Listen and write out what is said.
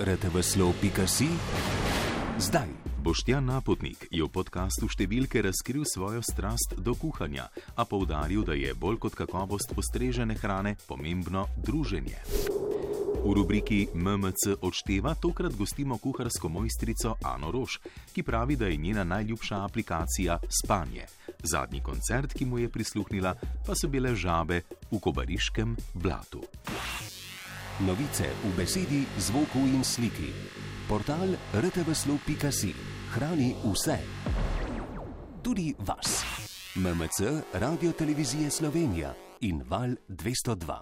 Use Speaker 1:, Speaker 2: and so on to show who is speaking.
Speaker 1: rtveslov.si zdaj.
Speaker 2: Boštjan Napotnik je v podkastu številke razkril svojo strast do kuhanja, a poudaril, da je bolj kot kakovost postrežene hrane pomembno druženje. V rubriki MMC odšteva tokrat gostimo kuharsko mojstrico Ano Roš, ki pravi, da je njena najljubša aplikacija spanje. Zadnji koncert, ki mu je prisluhnila, pa so bile žabe v kobariškem blatu.
Speaker 1: Novice v besedi, zvoku in sliki. Portal rtveslov.si hrani vse. Tudi vas. MMC, Radio Televizije Slovenija in Val 202.